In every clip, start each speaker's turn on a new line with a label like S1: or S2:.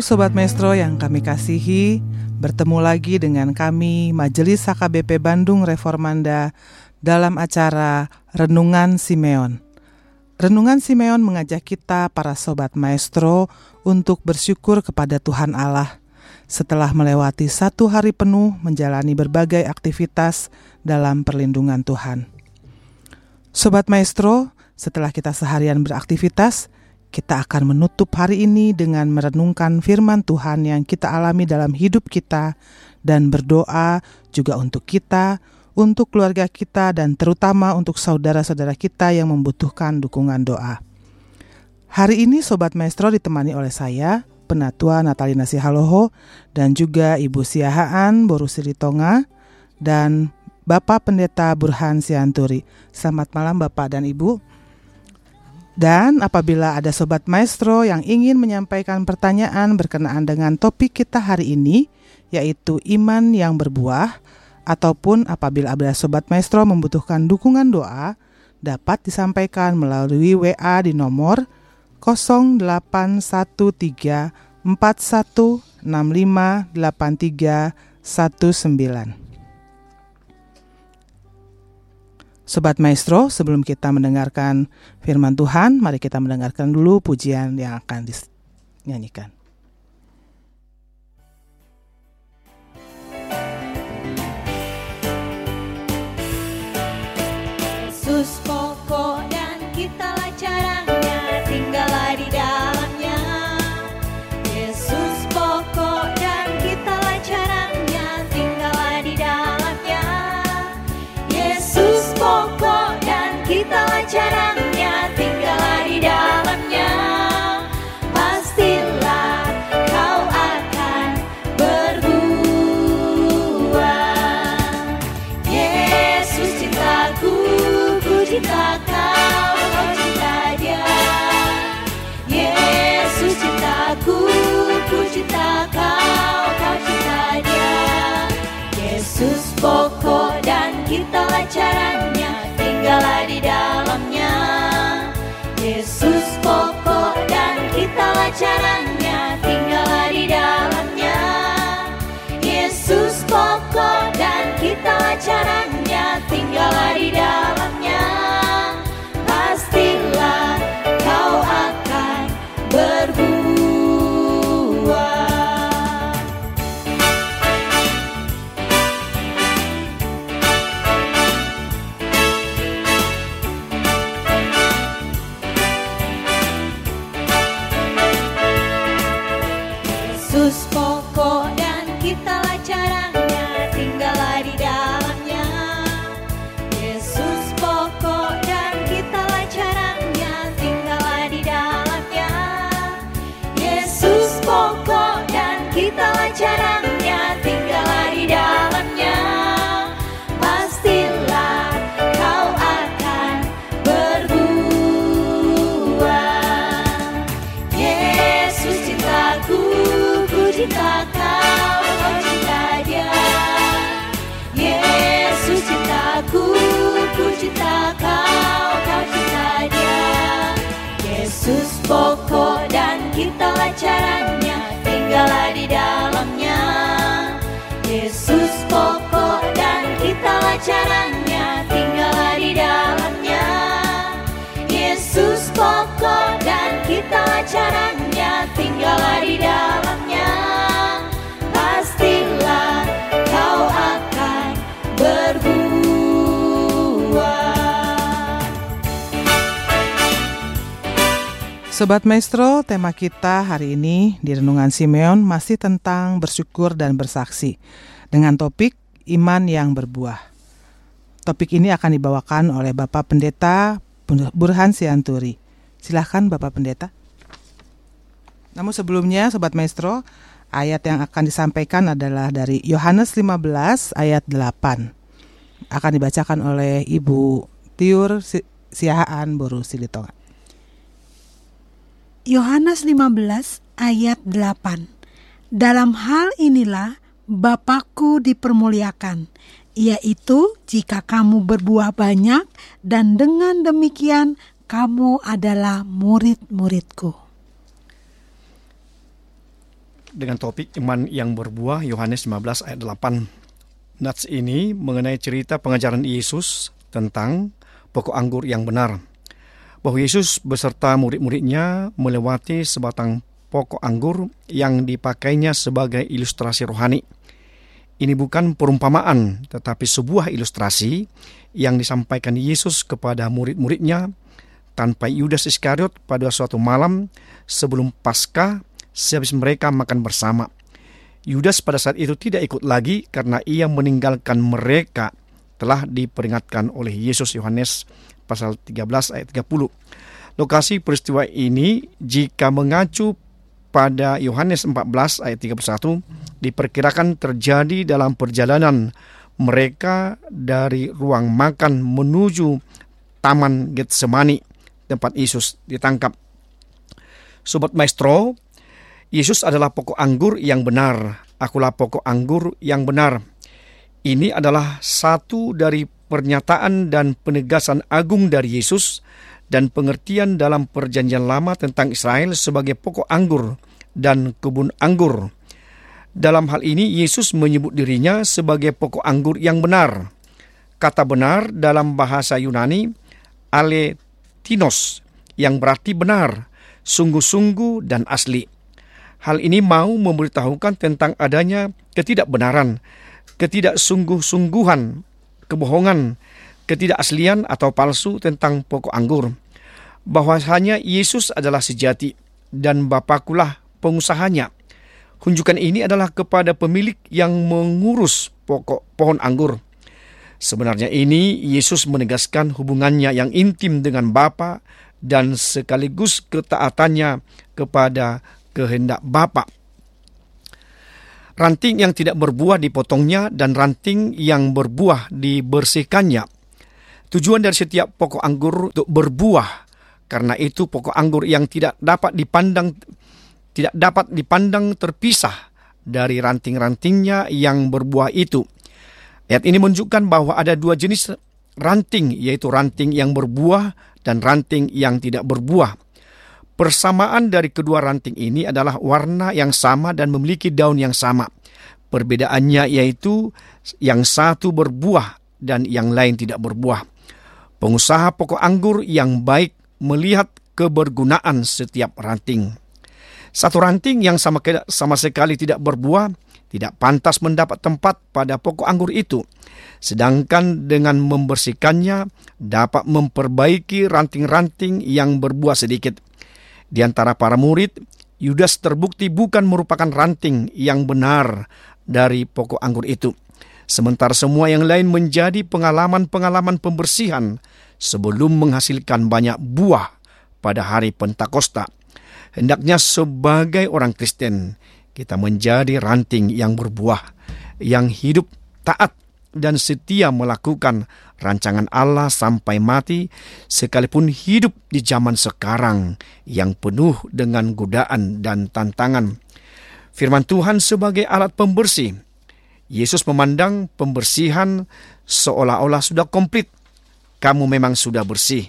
S1: Sobat Maestro yang kami kasihi, bertemu lagi dengan kami Majelis HKBP Bandung Reformanda dalam acara Renungan Simeon. Renungan Simeon mengajak kita para Sobat Maestro untuk bersyukur kepada Tuhan Allah setelah melewati satu hari penuh menjalani berbagai aktivitas dalam perlindungan Tuhan. Sobat Maestro, setelah kita seharian beraktivitas, kita akan menutup hari ini dengan merenungkan firman Tuhan yang kita alami dalam hidup kita dan berdoa juga untuk kita, untuk keluarga kita dan terutama untuk saudara-saudara kita yang membutuhkan dukungan doa. Hari ini Sobat Maestro ditemani oleh saya, Penatua Natalina Sihaloho, dan juga Ibu Siahaan Borusiri Tonga, dan Bapak Pendeta Burhan Sianturi. Selamat malam Bapak dan Ibu. Dan apabila ada sobat maestro yang ingin menyampaikan pertanyaan berkenaan dengan topik kita hari ini, yaitu iman yang berbuah, ataupun apabila ada sobat maestro membutuhkan dukungan doa, dapat disampaikan melalui WA di nomor 0813 41658319. Sobat Maestro, sebelum kita mendengarkan firman Tuhan, mari kita mendengarkan dulu pujian yang akan dinyanyikan.
S2: Yesus caranya, tinggallah di dalamnya. Yesus pokok dan kitalah caranya, caranya, tinggallah di dalamnya. Yesus pokok dan kita caranya tinggallah di dalamnya. Pastilah kau akan berbuah.
S1: Sobat Maestro, tema kita hari ini di Renungan Simeon masih tentang bersyukur dan bersaksi dengan topik iman yang berbuah. Topik ini akan dibawakan oleh Bapak Pendeta Burhan Sianturi. Silahkan Bapak Pendeta. Namun sebelumnya Sobat Maestro, ayat yang akan disampaikan adalah dari Yohanes 15 ayat 8. Akan dibacakan oleh Ibu Tiur Si- Siahaan Boru Silitonga.
S3: Yohanes 15 ayat 8. Dalam hal inilah Bapakku dipermuliakan, yaitu jika kamu berbuah banyak dan dengan demikian kamu adalah murid-muridku.
S4: dengan topik iman yang berbuah Yohanes 15 ayat 8. Nats ini mengenai cerita pengajaran Yesus tentang pokok anggur yang benar. Bahwa Yesus beserta murid-muridnya melewati sebatang pokok anggur yang dipakainya sebagai ilustrasi rohani. Ini bukan perumpamaan, tetapi sebuah ilustrasi yang disampaikan Yesus kepada murid-muridnya tanpa Yudas Iskariot pada suatu malam sebelum Paskah sehabis mereka makan bersama. Yudas pada saat itu tidak ikut lagi karena ia meninggalkan mereka telah diperingatkan oleh Yesus Yohanes pasal 13 ayat 30. Lokasi peristiwa ini jika mengacu pada Yohanes 14 ayat 31 diperkirakan terjadi dalam perjalanan mereka dari ruang makan menuju Taman Getsemani tempat Yesus ditangkap. Sobat Maestro, Yesus adalah pokok anggur yang benar. Akulah pokok anggur yang benar. Ini adalah satu dari pernyataan dan penegasan agung dari Yesus dan pengertian dalam perjanjian lama tentang Israel sebagai pokok anggur dan kebun anggur. Dalam hal ini Yesus menyebut dirinya sebagai pokok anggur yang benar. Kata benar dalam bahasa Yunani aletinos yang berarti benar, sungguh-sungguh dan asli. Hal ini mau memberitahukan tentang adanya ketidakbenaran, ketidaksungguh-sungguhan, kebohongan, ketidakaslian atau palsu tentang pokok anggur. Bahwasanya Yesus adalah sejati dan Bapakulah pengusahanya. Kunjukan ini adalah kepada pemilik yang mengurus pokok pohon anggur. Sebenarnya ini Yesus menegaskan hubungannya yang intim dengan Bapa dan sekaligus ketaatannya kepada kehendak Bapa. Ranting yang tidak berbuah dipotongnya dan ranting yang berbuah dibersihkannya. Tujuan dari setiap pokok anggur untuk berbuah. Karena itu pokok anggur yang tidak dapat dipandang tidak dapat dipandang terpisah dari ranting-rantingnya yang berbuah itu. Ayat ini menunjukkan bahwa ada dua jenis ranting, yaitu ranting yang berbuah dan ranting yang tidak berbuah. Persamaan dari kedua ranting ini adalah warna yang sama dan memiliki daun yang sama. Perbedaannya yaitu yang satu berbuah dan yang lain tidak berbuah. Pengusaha pokok anggur yang baik melihat kebergunaan setiap ranting. Satu ranting yang sama, sama sekali tidak berbuah tidak pantas mendapat tempat pada pokok anggur itu. Sedangkan dengan membersihkannya dapat memperbaiki ranting-ranting yang berbuah sedikit. Di antara para murid, Yudas terbukti bukan merupakan ranting yang benar dari pokok anggur itu. Sementara semua yang lain menjadi pengalaman-pengalaman pembersihan sebelum menghasilkan banyak buah pada hari Pentakosta. Hendaknya sebagai orang Kristen, kita menjadi ranting yang berbuah, yang hidup taat dan setia melakukan rancangan Allah sampai mati, sekalipun hidup di zaman sekarang yang penuh dengan godaan dan tantangan. Firman Tuhan sebagai alat pembersih. Yesus memandang pembersihan seolah-olah sudah komplit. Kamu memang sudah bersih.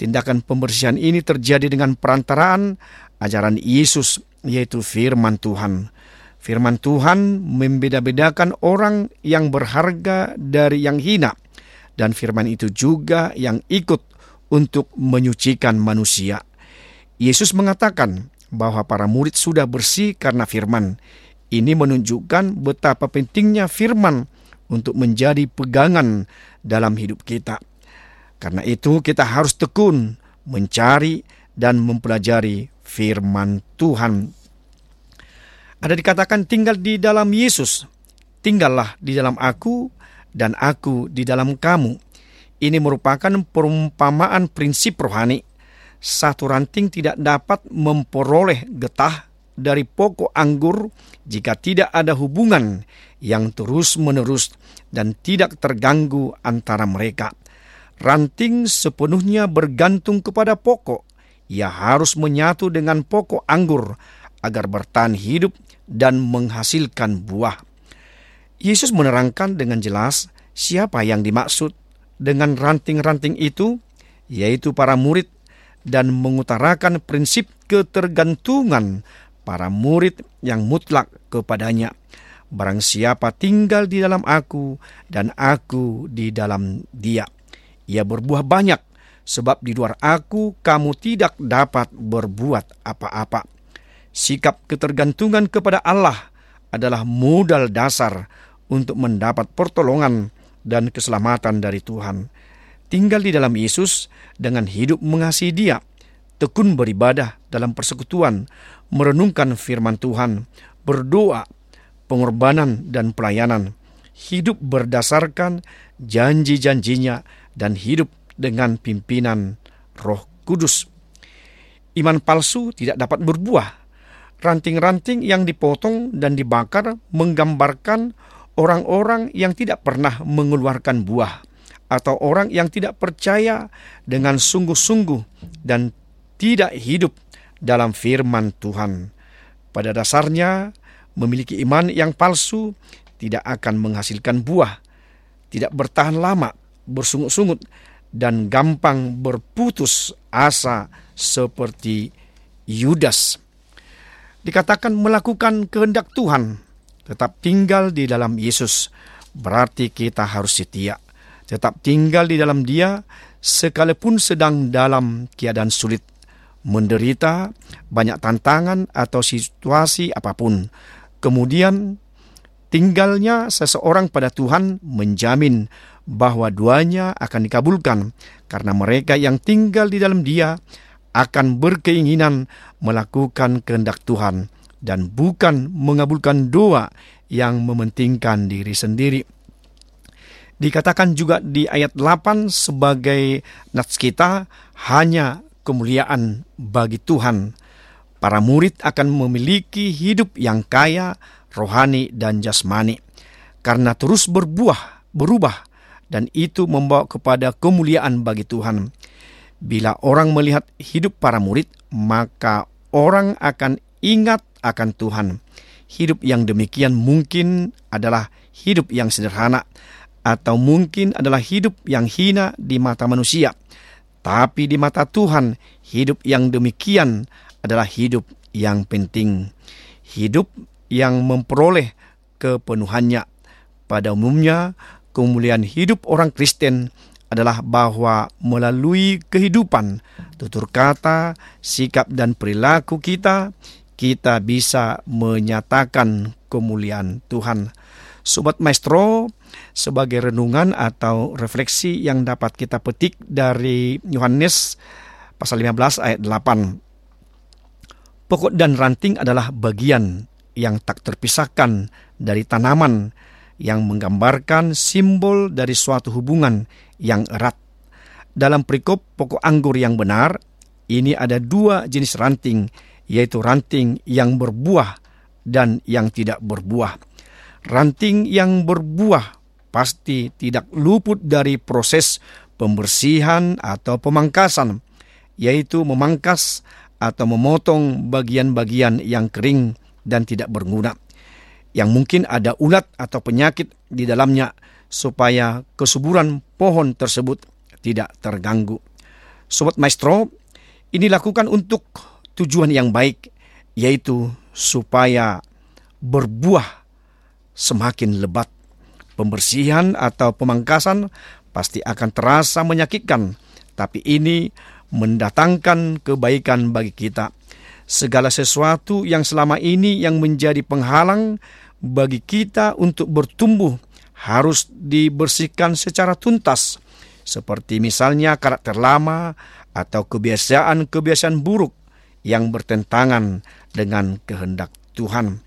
S4: Tindakan pembersihan ini terjadi dengan perantaraan ajaran Yesus, yaitu firman Tuhan. Firman Tuhan membeda-bedakan orang yang berharga dari yang hina, dan firman itu juga yang ikut untuk menyucikan manusia. Yesus mengatakan bahwa para murid sudah bersih karena firman. Ini menunjukkan betapa pentingnya firman untuk menjadi pegangan dalam hidup kita. Karena itu, kita harus tekun mencari dan mempelajari firman Tuhan ada dikatakan tinggal di dalam Yesus. Tinggallah di dalam aku dan aku di dalam kamu. Ini merupakan perumpamaan prinsip rohani. Satu ranting tidak dapat memperoleh getah dari pokok anggur jika tidak ada hubungan yang terus-menerus dan tidak terganggu antara mereka. Ranting sepenuhnya bergantung kepada pokok. Ia harus menyatu dengan pokok anggur agar bertahan hidup dan menghasilkan buah. Yesus menerangkan dengan jelas siapa yang dimaksud dengan ranting-ranting itu, yaitu para murid, dan mengutarakan prinsip ketergantungan para murid yang mutlak kepadanya. Barang siapa tinggal di dalam aku dan aku di dalam dia. Ia berbuah banyak, sebab di luar aku kamu tidak dapat berbuat apa-apa. Sikap ketergantungan kepada Allah adalah modal dasar untuk mendapat pertolongan dan keselamatan dari Tuhan. Tinggal di dalam Yesus dengan hidup mengasihi Dia, tekun beribadah dalam persekutuan, merenungkan firman Tuhan, berdoa, pengorbanan dan pelayanan, hidup berdasarkan janji-janjinya dan hidup dengan pimpinan Roh Kudus. Iman palsu tidak dapat berbuah ranting-ranting yang dipotong dan dibakar menggambarkan orang-orang yang tidak pernah mengeluarkan buah atau orang yang tidak percaya dengan sungguh-sungguh dan tidak hidup dalam firman Tuhan. Pada dasarnya, memiliki iman yang palsu tidak akan menghasilkan buah, tidak bertahan lama, bersungut-sungut, dan gampang berputus asa seperti Yudas. Dikatakan melakukan kehendak Tuhan, tetap tinggal di dalam Yesus, berarti kita harus setia. Tetap tinggal di dalam Dia, sekalipun sedang dalam keadaan sulit, menderita, banyak tantangan atau situasi apa pun. Kemudian tinggalnya seseorang pada Tuhan menjamin bahwa duanya akan dikabulkan karena mereka yang tinggal di dalam Dia akan berkeinginan melakukan kehendak Tuhan dan bukan mengabulkan doa yang mementingkan diri sendiri. Dikatakan juga di ayat 8 sebagai nats kita hanya kemuliaan bagi Tuhan. Para murid akan memiliki hidup yang kaya, rohani, dan jasmani. Karena terus berbuah, berubah, dan itu membawa kepada kemuliaan bagi Tuhan. Bila orang melihat hidup para murid, maka orang akan ingat akan Tuhan. Hidup yang demikian mungkin adalah hidup yang sederhana, atau mungkin adalah hidup yang hina di mata manusia. Tapi di mata Tuhan, hidup yang demikian adalah hidup yang penting. Hidup yang memperoleh kepenuhannya. Pada umumnya, kemuliaan hidup orang Kristen adalah bahwa melalui kehidupan, tutur kata, sikap dan perilaku kita, kita bisa menyatakan kemuliaan Tuhan. Sobat Maestro, sebagai renungan atau refleksi yang dapat kita petik dari Yohanes pasal 15 ayat 8. Pokok dan ranting adalah bagian yang tak terpisahkan dari tanaman yang menggambarkan simbol dari suatu hubungan yang erat. Dalam perikop pokok anggur yang benar, ini ada dua jenis ranting, yaitu ranting yang berbuah dan yang tidak berbuah. Ranting yang berbuah pasti tidak luput dari proses pembersihan atau pemangkasan, yaitu memangkas atau memotong bagian-bagian yang kering dan tidak berguna yang mungkin ada ulat atau penyakit di dalamnya supaya kesuburan pohon tersebut tidak terganggu. Sobat Maestro, ini lakukan untuk tujuan yang baik, yaitu supaya berbuah semakin lebat. Pembersihan atau pemangkasan pasti akan terasa menyakitkan, tapi ini mendatangkan kebaikan bagi kita. Segala sesuatu yang selama ini yang menjadi penghalang bagi kita untuk bertumbuh harus dibersihkan secara tuntas, seperti misalnya karakter lama atau kebiasaan-kebiasaan buruk yang bertentangan dengan kehendak Tuhan.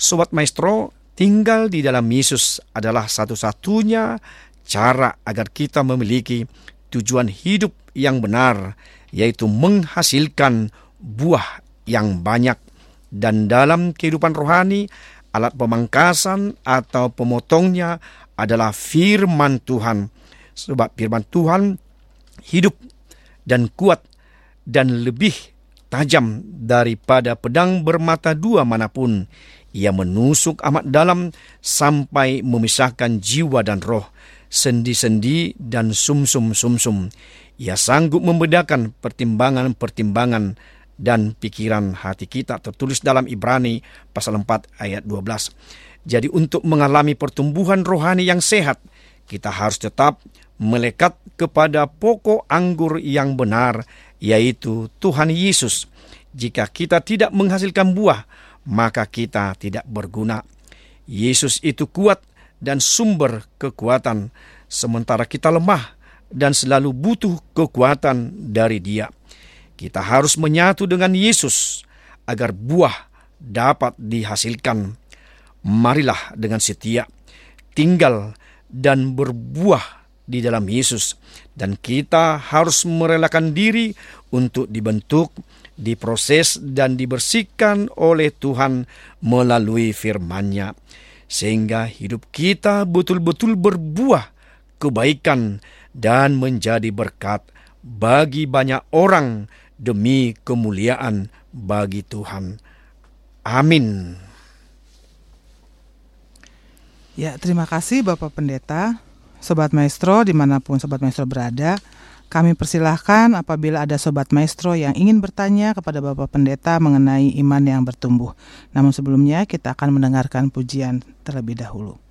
S4: Sobat Maestro, tinggal di dalam Yesus adalah satu-satunya cara agar kita memiliki tujuan hidup yang benar, yaitu menghasilkan buah yang banyak. Dan dalam kehidupan rohani, alat pemangkasan atau pemotongnya adalah firman Tuhan. Sebab firman Tuhan hidup dan kuat dan lebih tajam daripada pedang bermata dua mana pun. Ia menusuk amat dalam sampai memisahkan jiwa dan roh, sendi-sendi dan sumsum-sumsum. Ia sanggup membedakan pertimbangan-pertimbangan dan pikiran hati kita tertulis dalam Ibrani pasal 4 ayat 12. Jadi untuk mengalami pertumbuhan rohani yang sehat, kita harus tetap melekat kepada pokok anggur yang benar, yaitu Tuhan Yesus. Jika kita tidak menghasilkan buah, maka kita tidak berguna. Yesus itu kuat dan sumber kekuatan, sementara kita lemah dan selalu butuh kekuatan dari Dia. Kita harus menyatu dengan Yesus agar buah dapat dihasilkan. Marilah dengan setia tinggal dan berbuah di dalam Yesus, dan kita harus merelakan diri untuk dibentuk, diproses, dan dibersihkan oleh Tuhan melalui firman-Nya, sehingga hidup kita betul-betul berbuah kebaikan dan menjadi berkat bagi banyak orang demi kemuliaan bagi Tuhan. Amin.
S5: Ya, terima kasih Bapak Pendeta, Sobat Maestro di mana pun Sobat Maestro berada. Kami persilahkan apabila ada Sobat Maestro yang ingin bertanya kepada Bapak Pendeta mengenai iman yang bertumbuh. Namun sebelumnya kita akan mendengarkan pujian terlebih dahulu.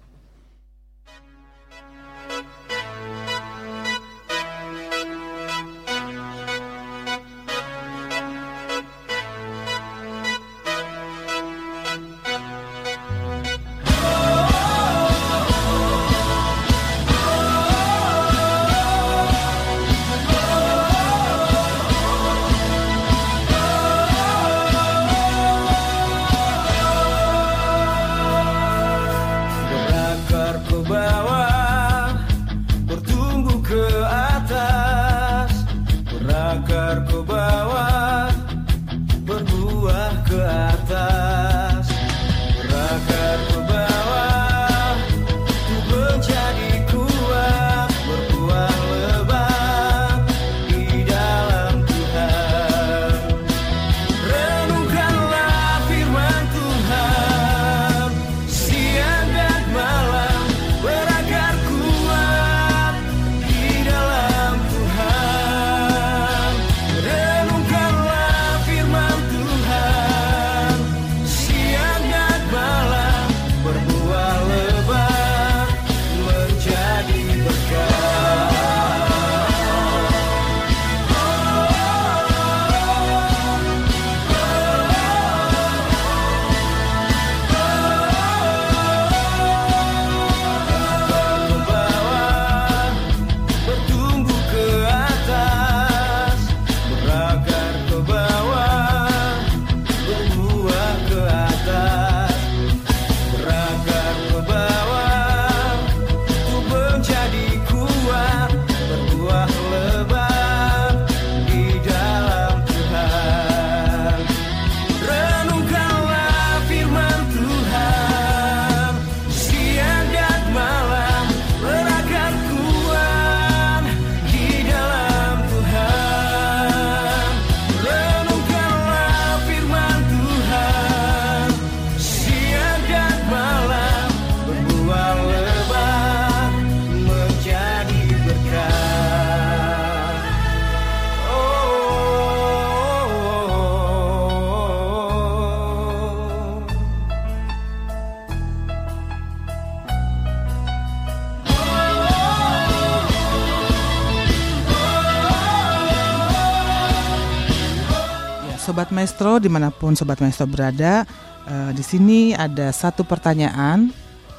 S1: Sobat Maestro di
S5: mana pun Sobat Maestro berada, eh, di sini ada satu pertanyaan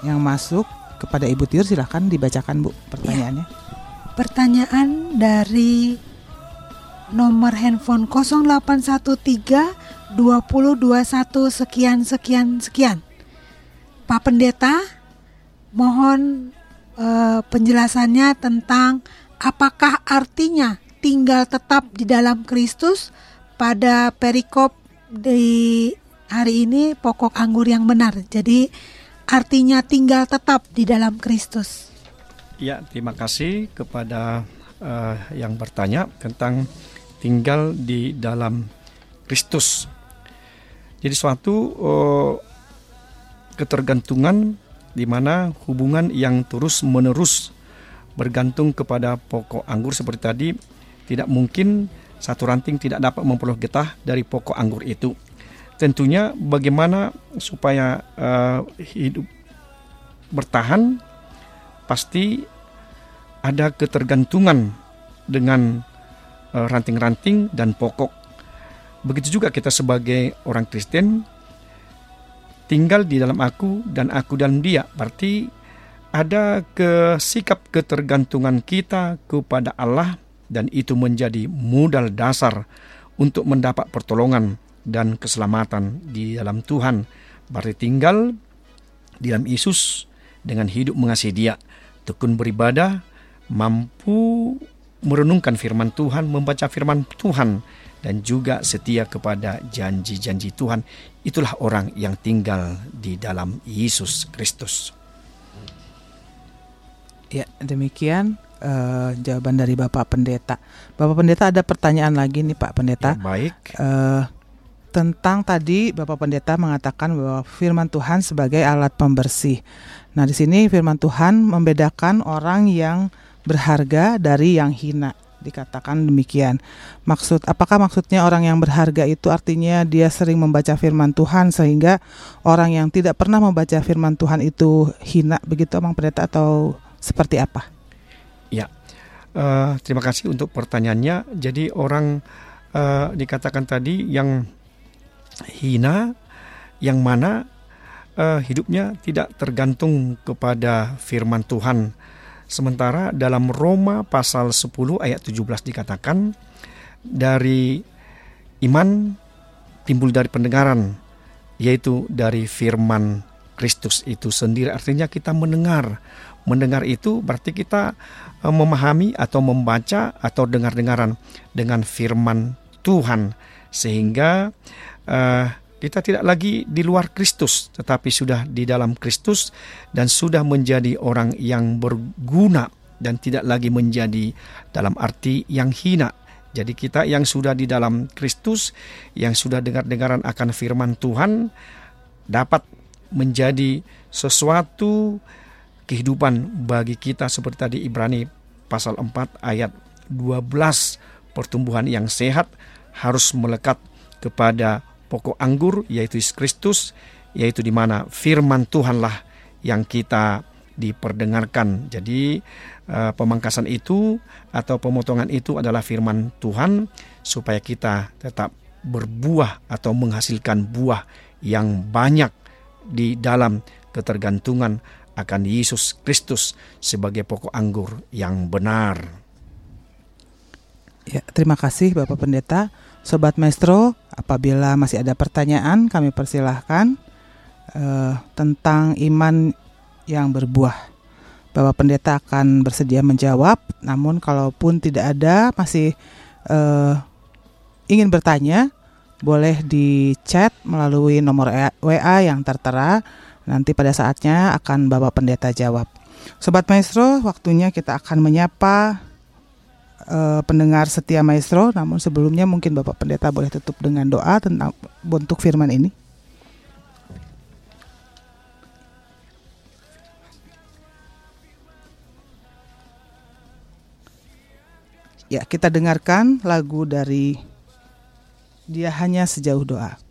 S5: yang masuk kepada Ibu Tiur. Silahkan dibacakan Bu pertanyaannya.
S3: Pertanyaan dari nomor handphone 0813 2021 sekian sekian sekian. Pak Pendeta, mohon eh, penjelasannya tentang apakah artinya tinggal tetap di dalam Kristus pada perikop di hari ini pokok anggur yang benar. Jadi artinya tinggal tetap di dalam Kristus.
S4: Ya, terima kasih kepada eh, yang bertanya tentang tinggal di dalam Kristus. Jadi suatu eh, ketergantungan di mana hubungan yang terus-menerus bergantung kepada pokok anggur seperti tadi tidak mungkin satu ranting tidak dapat memperoleh getah dari pokok anggur itu. Tentunya bagaimana supaya eh, hidup bertahan pasti ada ketergantungan dengan eh, ranting-ranting dan pokok. Begitu juga kita sebagai orang Kristen tinggal di dalam aku dan aku dalam dia. Berarti ada ke sikap ketergantungan kita kepada Allah dan itu menjadi modal dasar untuk mendapat pertolongan dan keselamatan di dalam Tuhan. Berarti tinggal di dalam Yesus dengan hidup mengasihi Dia, tekun beribadah, mampu merenungkan firman Tuhan, membaca firman Tuhan, dan juga setia kepada janji-janji Tuhan. Itulah orang yang tinggal di dalam Yesus Kristus.
S1: Ya, demikian eh, jawaban dari Bapak Pendeta. Bapak Pendeta ada pertanyaan lagi nih Pak Pendeta.
S4: Ya, baik.
S1: Eh, tentang tadi Bapak Pendeta mengatakan bahwa firman Tuhan sebagai alat pembersih. Nah, di sini firman Tuhan membedakan orang yang berharga dari yang hina. Dikatakan demikian. Maksud apakah maksudnya orang yang berharga itu artinya dia sering membaca firman Tuhan sehingga orang yang tidak pernah membaca firman Tuhan itu hina begitu Bang Pendeta atau seperti apa?
S4: Eh, terima kasih untuk pertanyaannya. Jadi orang eh, dikatakan tadi yang hina, yang mana eh, hidupnya tidak tergantung kepada firman Tuhan. Sementara dalam Roma pasal 10 ayat 17 dikatakan dari iman timbul dari pendengaran, yaitu dari firman Kristus itu sendiri. Artinya kita mendengar. Mendengar itu berarti kita eh, memahami atau membaca atau dengar-dengaran dengan firman Tuhan sehingga eh, kita tidak lagi di luar Kristus tetapi sudah di dalam Kristus dan sudah menjadi orang yang berguna dan tidak lagi menjadi dalam arti yang hina. Jadi kita yang sudah di dalam Kristus yang sudah dengar-dengaran akan firman Tuhan dapat menjadi sesuatu kehidupan bagi kita seperti tadi Ibrani pasal 4 ayat 12 pertumbuhan yang sehat harus melekat kepada pokok anggur yaitu Yesus Kristus yaitu di mana firman Tuhanlah yang kita diperdengarkan. Jadi eh, pemangkasan itu atau pemotongan itu adalah firman Tuhan supaya kita tetap berbuah atau menghasilkan buah yang banyak di dalam ketergantungan akan Yesus Kristus sebagai pokok anggur yang benar.
S1: Ya, terima kasih Bapak Pendeta. Sobat Maestro, apabila masih ada pertanyaan, kami persilahkan eh, tentang iman yang berbuah. Bapak Pendeta akan bersedia menjawab, namun kalaupun tidak ada, masih eh, ingin bertanya, boleh di chat melalui nomor E, WA yang tertera. Nanti pada saatnya akan Bapak Pendeta jawab. Sobat Maestro, waktunya kita akan menyapa eh, pendengar setia Maestro. Namun sebelumnya mungkin Bapak Pendeta boleh tutup dengan doa tentang bentuk firman ini. Ya, kita dengarkan lagu dari Dia Hanya Sejauh Doa.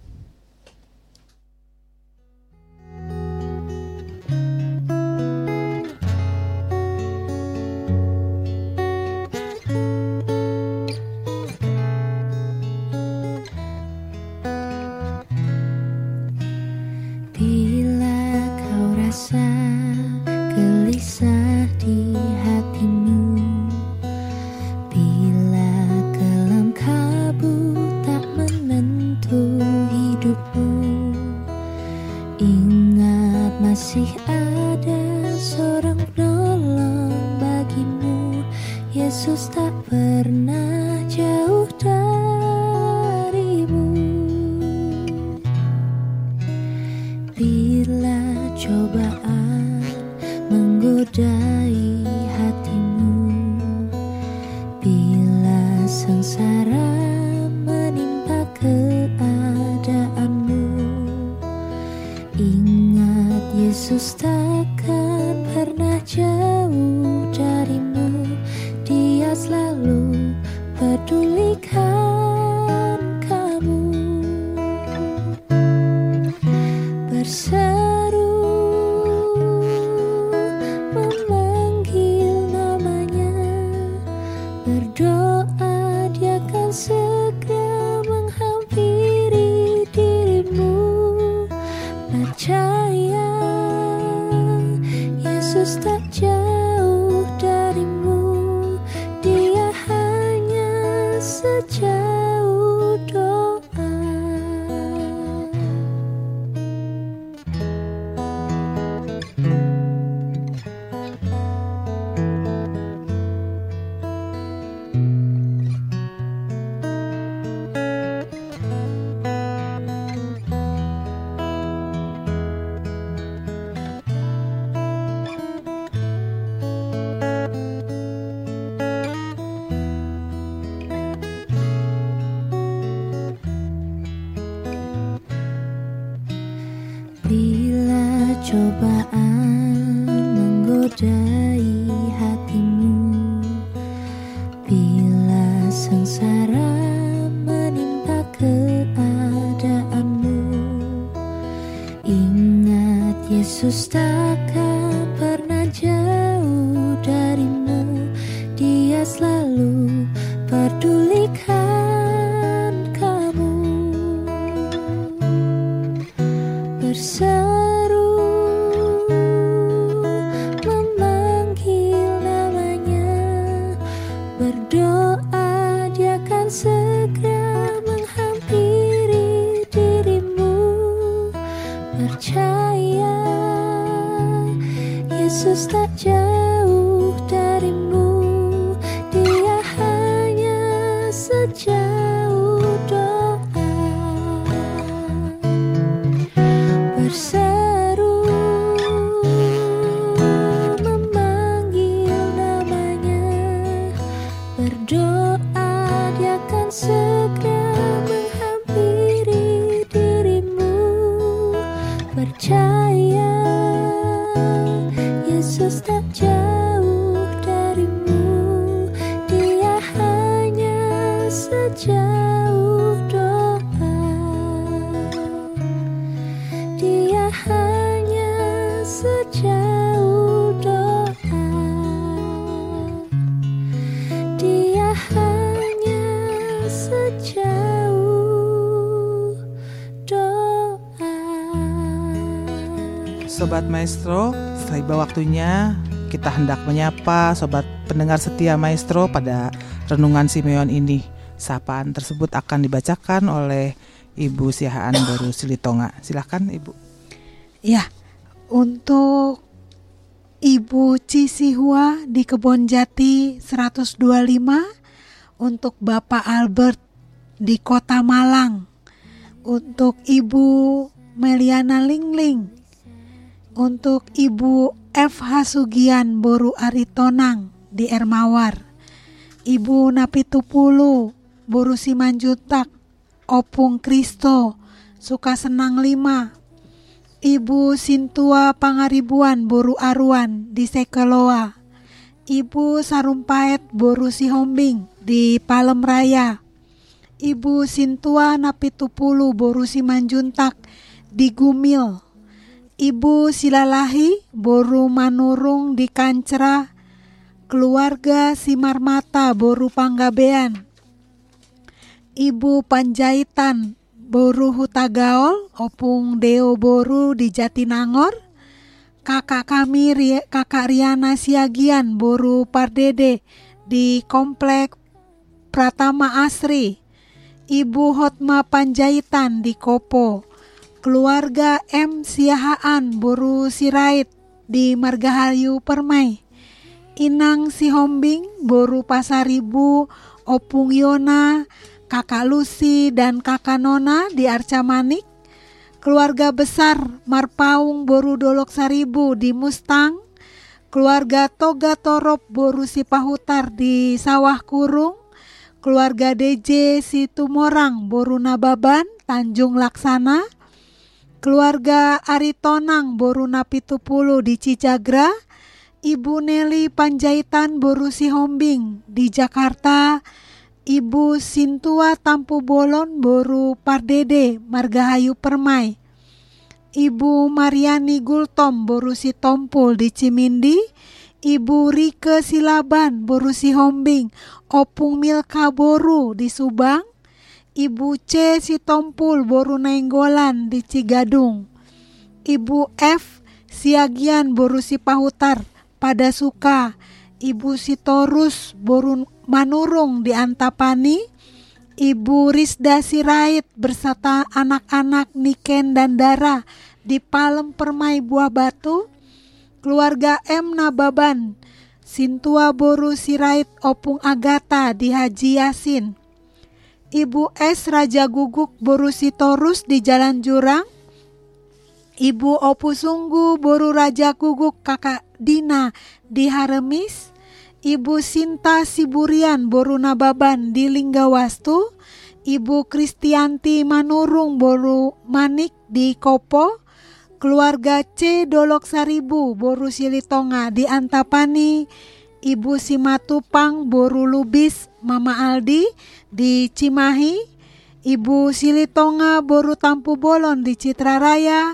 S1: Sobat Maestro, tiba waktunya kita hendak menyapa sobat pendengar setia Maestro pada renungan Simeon ini. Sapaan tersebut akan dibacakan oleh Ibu Siahaan Boru Silitonga. Silahkan Ibu.
S3: Ya, untuk Ibu Cisihua di Kebon Jati 125, untuk Bapak Albert di Kota Malang, untuk Ibu Meliana Lingling, untuk Ibu F. Hasugian Boru Aritonang di Ermawar, Ibu Napitupulu Boru Simanjutak, Opung Kristo, Sukasenang 5, Ibu Sintua Pangaribuan Boru Aruan di Sekeloa, Ibu Sarumpait Boru Sihombing di Palem Raya, Ibu Sintua Napitupulu Boru Simanjuntak di Gumil, Ibu Silalahi Boru Manurung di Kancera, keluarga Simarmata Boru Panggabean, Ibu Panjaitan Boru Hutagaol, Opung Deo Boru di Jatinangor, kakak kami kakak Riana Siagian Boru Pardede di Komplek Pratama Asri, Ibu Hotma Panjaitan di Kopo, keluarga M. Siahaan Boru Sirait di Margahayu Permai, Inang Sihombing Boru Pasaribu, Opung Yona, Kakak Lucy dan Kakak Nona di Arca Manik, keluarga besar Marpaung Boru Dolok Saribu di Mustang, keluarga Toga Torop Boru Sipahutar di Sawah Kurung, keluarga DJ Situmorang Boru Nababan Tanjung Laksana, keluarga Aritonang Boru Napitupulu di Cijagra, Ibu Nelly Panjaitan Boru Sihombing di Jakarta, Ibu Sintua Tampu Bolon Boru Pardede Margahayu Permai, Ibu Mariani Gultom Boru Sitompul di Cimindi, Ibu Rike Silaban Boru Sihombing, Opung Milka Boru di Subang, Ibu C Sitompul Boru Nainggolan di Cigadung, Ibu F Siagian Boru Sipahutar pada Suka, Ibu Sitorus Boru Manurung di Antapani, Ibu Risda Sirait berserta anak-anak Niken dan Dara di Palem Permai Buah Batu, keluarga M Nababan, Sintua Boru Sirait Opung Agata di Haji Yasin, Ibu S. Raja Guguk Boru Sitorus di Jalan Jurang, Ibu Opusunggu Boru Raja Guguk Kakak Dina di Haremis, Ibu Sinta Siburian Boru Nababan di Linggawastu, Ibu Kristianti Manurung Boru Manik di Kopo, keluarga C. Dolok Saribu Boru Silitonga di Antapani, Ibu Simatupang Boru Lubis Mama Aldi di Cimahi, Ibu Silitonga Boru Tampu Bolon di Citra Raya,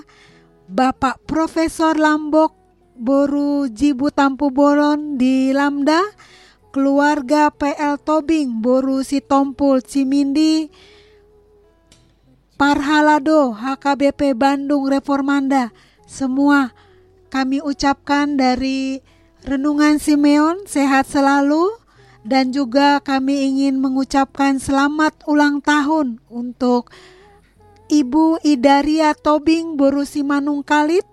S3: Bapak Profesor Lambok Boru Jibu Tampu Bolon di Lamda, keluarga PL Tobing Boru Sitompul Cimindi, Parhalado HKBP Bandung Reformanda, semua kami ucapkan dari Renungan Simeon sehat selalu dan juga kami ingin mengucapkan selamat ulang tahun untuk Ibu Idaria Tobing Boru Simanung Kalit,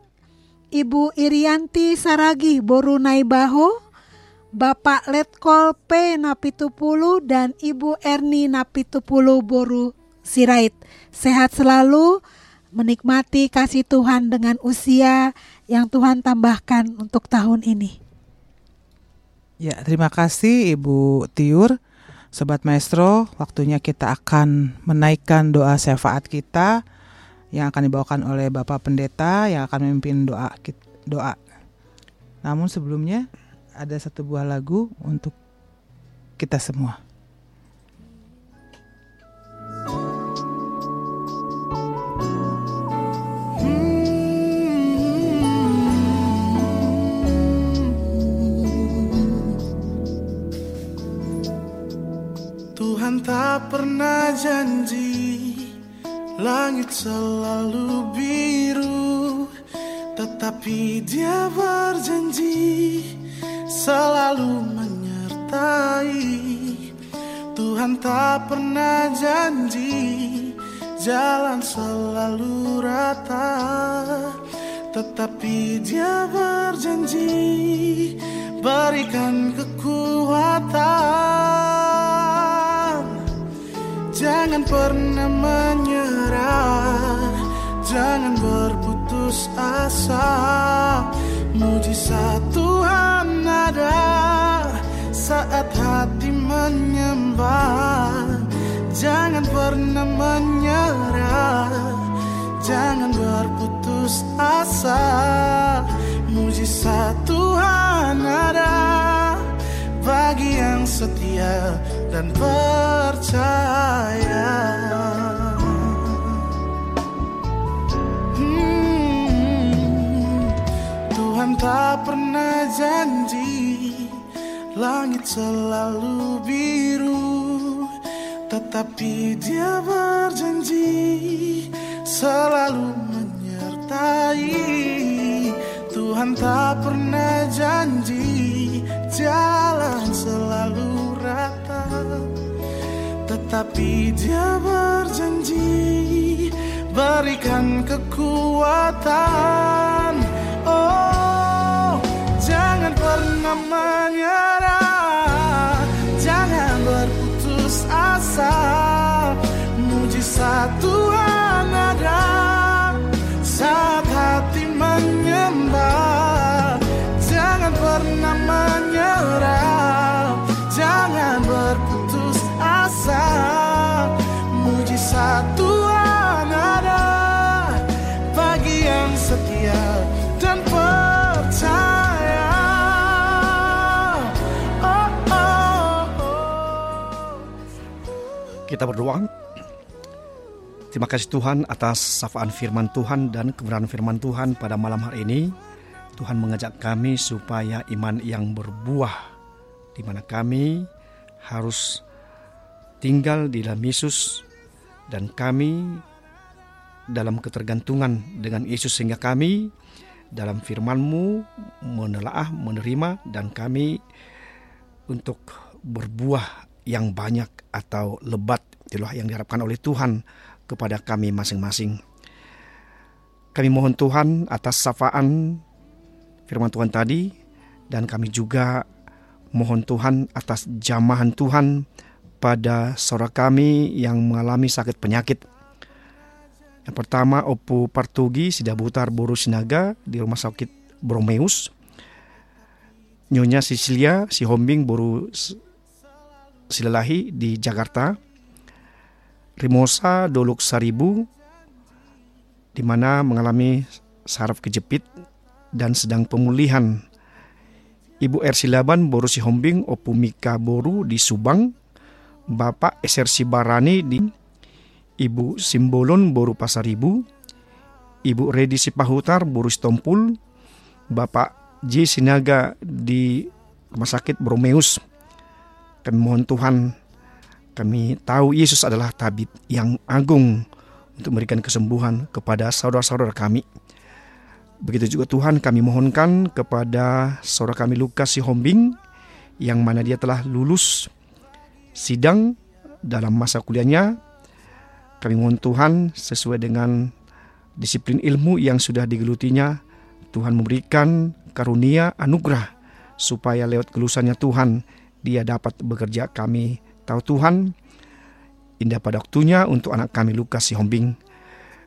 S3: Ibu Irianti Saragi Boru Naibaho, Bapak Letkol P Napitupulu dan Ibu Erni Napitupulu Boru Sirait. Sehat selalu, menikmati kasih Tuhan dengan usia yang Tuhan tambahkan untuk tahun ini.
S1: Ya, terima kasih Ibu Tiur. Sobat Maestro, waktunya kita akan menaikkan doa syafaat kita yang akan dibawakan oleh Bapak Pendeta yang akan memimpin doa doa. Namun sebelumnya ada satu buah lagu untuk kita semua.
S6: Tuhan tak pernah janji Langit selalu biru. Tetapi dia berjanji Selalu menyertai. Tuhan tak pernah janji Jalan selalu rata. Tetapi dia berjanji Berikan kekuatan Jangan pernah menyerah. Jangan berputus asa. Mujizat Tuhan ada. Saat hati menyembah. Jangan pernah menyerah. Jangan berputus asa. Mujizat Tuhan ada. Bagi yang setia dan percaya. Hmm, Tuhan tak pernah janji Langit selalu biru Tetapi dia berjanji Selalu menyertai. Tuhan tak pernah janji Jalan selalu Tetapi dia berjanji Berikan kekuatan. Oh Jangan pernah menyerah. Jangan berputus asa. Mujizat Tuhan ada Saat hati menyembah Jangan pernah menyerah. Jangan
S4: Kita berdoa. Terima kasih Tuhan atas safaan firman Tuhan dan kebenaran firman Tuhan pada malam hari ini. Tuhan mengajak kami supaya iman yang berbuah di mana kami harus tinggal di dalam Yesus dan kami dalam ketergantungan dengan Yesus sehingga kami dalam firman-Mu menelaah, menerima dan kami untuk berbuah yang banyak atau lebat itulah yang diharapkan oleh Tuhan kepada kami masing-masing. Kami mohon Tuhan atas safaan firman Tuhan tadi dan kami juga mohon Tuhan atas jamahan Tuhan pada saudara kami yang mengalami sakit penyakit. Yang pertama Opu Partugi Sidabutar Boru Sinaga di Rumah Sakit Bromeus. Nyonya Sicilia Sihombing Boru Silalahi di Jakarta. Rimosa Doluk Saribu di mana mengalami saraf kejepit dan sedang pemulihan. Ibu Ersilaban Boru Sihombing Opumika Boru di Subang, Bapak Esersi Barani di Ibu Simbolon Boru Pasaribu, Ibu Redi Sipahutar Boru Stompul, Bapak J. Sinaga di Rumah Sakit Bromeus. Kami mohon Tuhan, kami tahu Yesus adalah tabib yang agung untuk memberikan kesembuhan kepada saudara-saudara kami. Begitu juga Tuhan kami mohonkan kepada saudara kami Lukas Sihombing yang mana dia telah lulus sidang dalam masa kuliahnya. Kami mohon Tuhan sesuai dengan disiplin ilmu yang sudah digelutinya, Tuhan memberikan karunia anugerah supaya lewat gelusannya Tuhan dia dapat bekerja kami tahu Tuhan indah pada waktunya untuk anak kami Lukas Sihombing.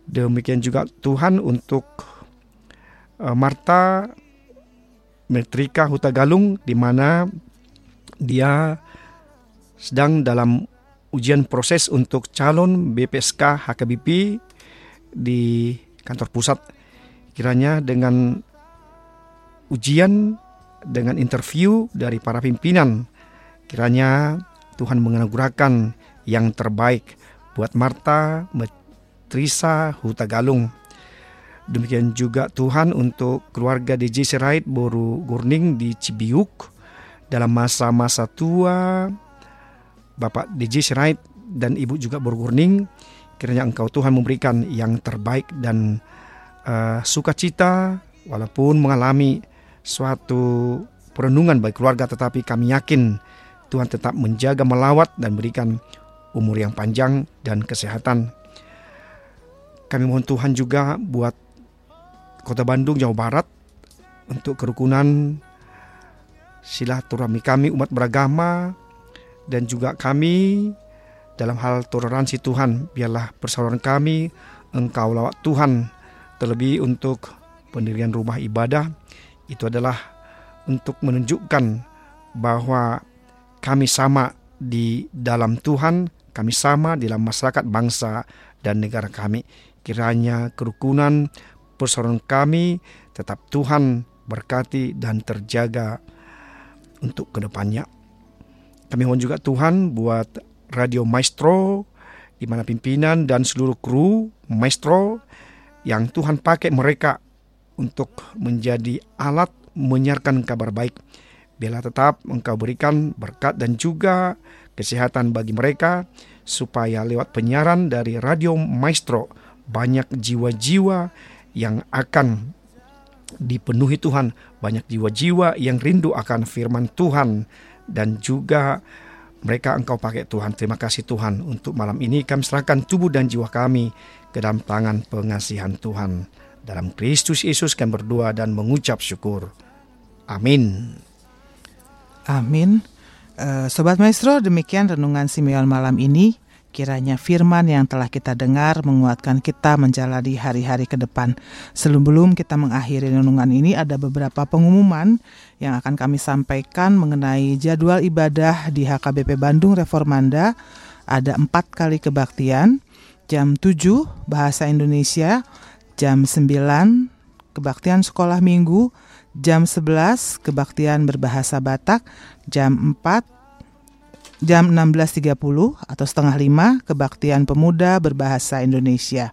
S4: Demikian juga Tuhan untuk uh, Marta Metrika Hutagalung di mana dia sedang dalam ujian proses untuk calon BPSK HKBP di kantor pusat. Kiranya dengan ujian dengan interview dari para pimpinan, kiranya Tuhan menganugerahkan yang terbaik buat Marta, Trisa, Hutagalung. Demikian juga Tuhan untuk keluarga DJ Sirait Boru Gurning di Cibiuk dalam masa-masa tua Bapak DJ Sirait dan Ibu juga Boru Gurning kiranya Engkau Tuhan memberikan yang terbaik dan uh, sukacita walaupun mengalami suatu perenungan bagi keluarga tetapi kami yakin Tuhan tetap menjaga melawat dan berikan umur yang panjang dan kesehatan. Kami mohon Tuhan juga buat Kota Bandung, Jawa Barat untuk kerukunan silaturahmi kami umat beragama dan juga kami dalam hal toleransi Tuhan biarlah persaudaraan kami engkau lawat Tuhan terlebih untuk pendirian rumah ibadah itu adalah untuk menunjukkan bahwa kami sama di dalam Tuhan, kami sama di dalam masyarakat bangsa dan negara kami. Kiranya kerukunan persaudaraan kami tetap Tuhan berkati dan terjaga untuk ke depannya. Kami mohon juga Tuhan buat Radio Maestro, di mana pimpinan dan seluruh kru Maestro yang Tuhan pakai mereka untuk menjadi alat menyiarkan kabar baik. Biarlah tetap engkau berikan berkat dan juga kesehatan bagi mereka supaya lewat penyiaran dari Radio Maestro banyak jiwa-jiwa yang akan dipenuhi Tuhan, banyak jiwa-jiwa yang rindu akan firman Tuhan dan juga mereka engkau pakai Tuhan. Terima kasih Tuhan untuk malam ini kami serahkan tubuh dan jiwa kami ke dalam tangan pengasihan Tuhan. Dalam Kristus Yesus kami berdoa dan mengucap syukur. Amin.
S1: Amin. Eh, Sobat Maestro, demikian renungan Simeon malam ini. Kiranya firman yang telah kita dengar menguatkan kita menjalani hari-hari ke depan. Sebelum kita mengakhiri renungan ini ada beberapa pengumuman yang akan kami sampaikan mengenai jadwal ibadah di HKBP Bandung Reformanda. Ada empat kali kebaktian, jam 7 Bahasa Indonesia, jam 9 kebaktian sekolah minggu, jam 11 kebaktian berbahasa Batak, jam 4 jam 16.30 atau setengah lima kebaktian pemuda berbahasa Indonesia.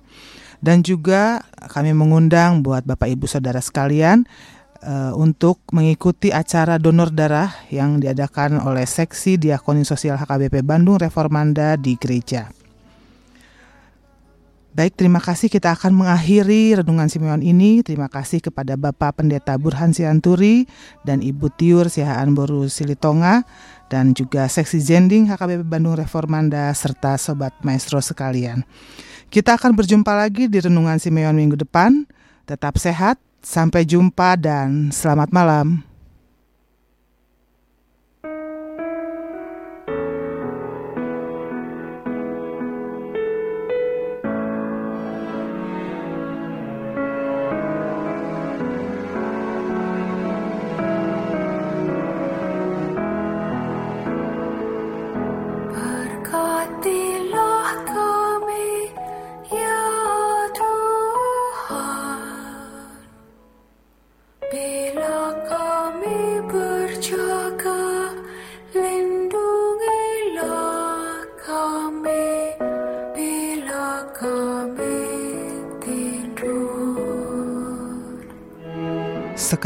S1: Dan juga kami mengundang buat Bapak Ibu Saudara sekalian uh, untuk mengikuti acara donor darah yang diadakan oleh Seksi Diakoni Sosial HKBP Bandung Reformanda di gereja. Baik, terima kasih kita akan mengakhiri Renungan Simeon ini. Terima kasih kepada Bapak Pendeta Burhan Sianturi dan Ibu Tiur Sihaan Boru Silitonga dan juga Seksi Zending HKBP Bandung Reformanda serta Sobat Maestro sekalian. Kita akan berjumpa lagi di Renungan Simeon minggu depan. Tetap sehat, sampai jumpa dan selamat malam.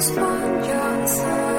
S1: Just want.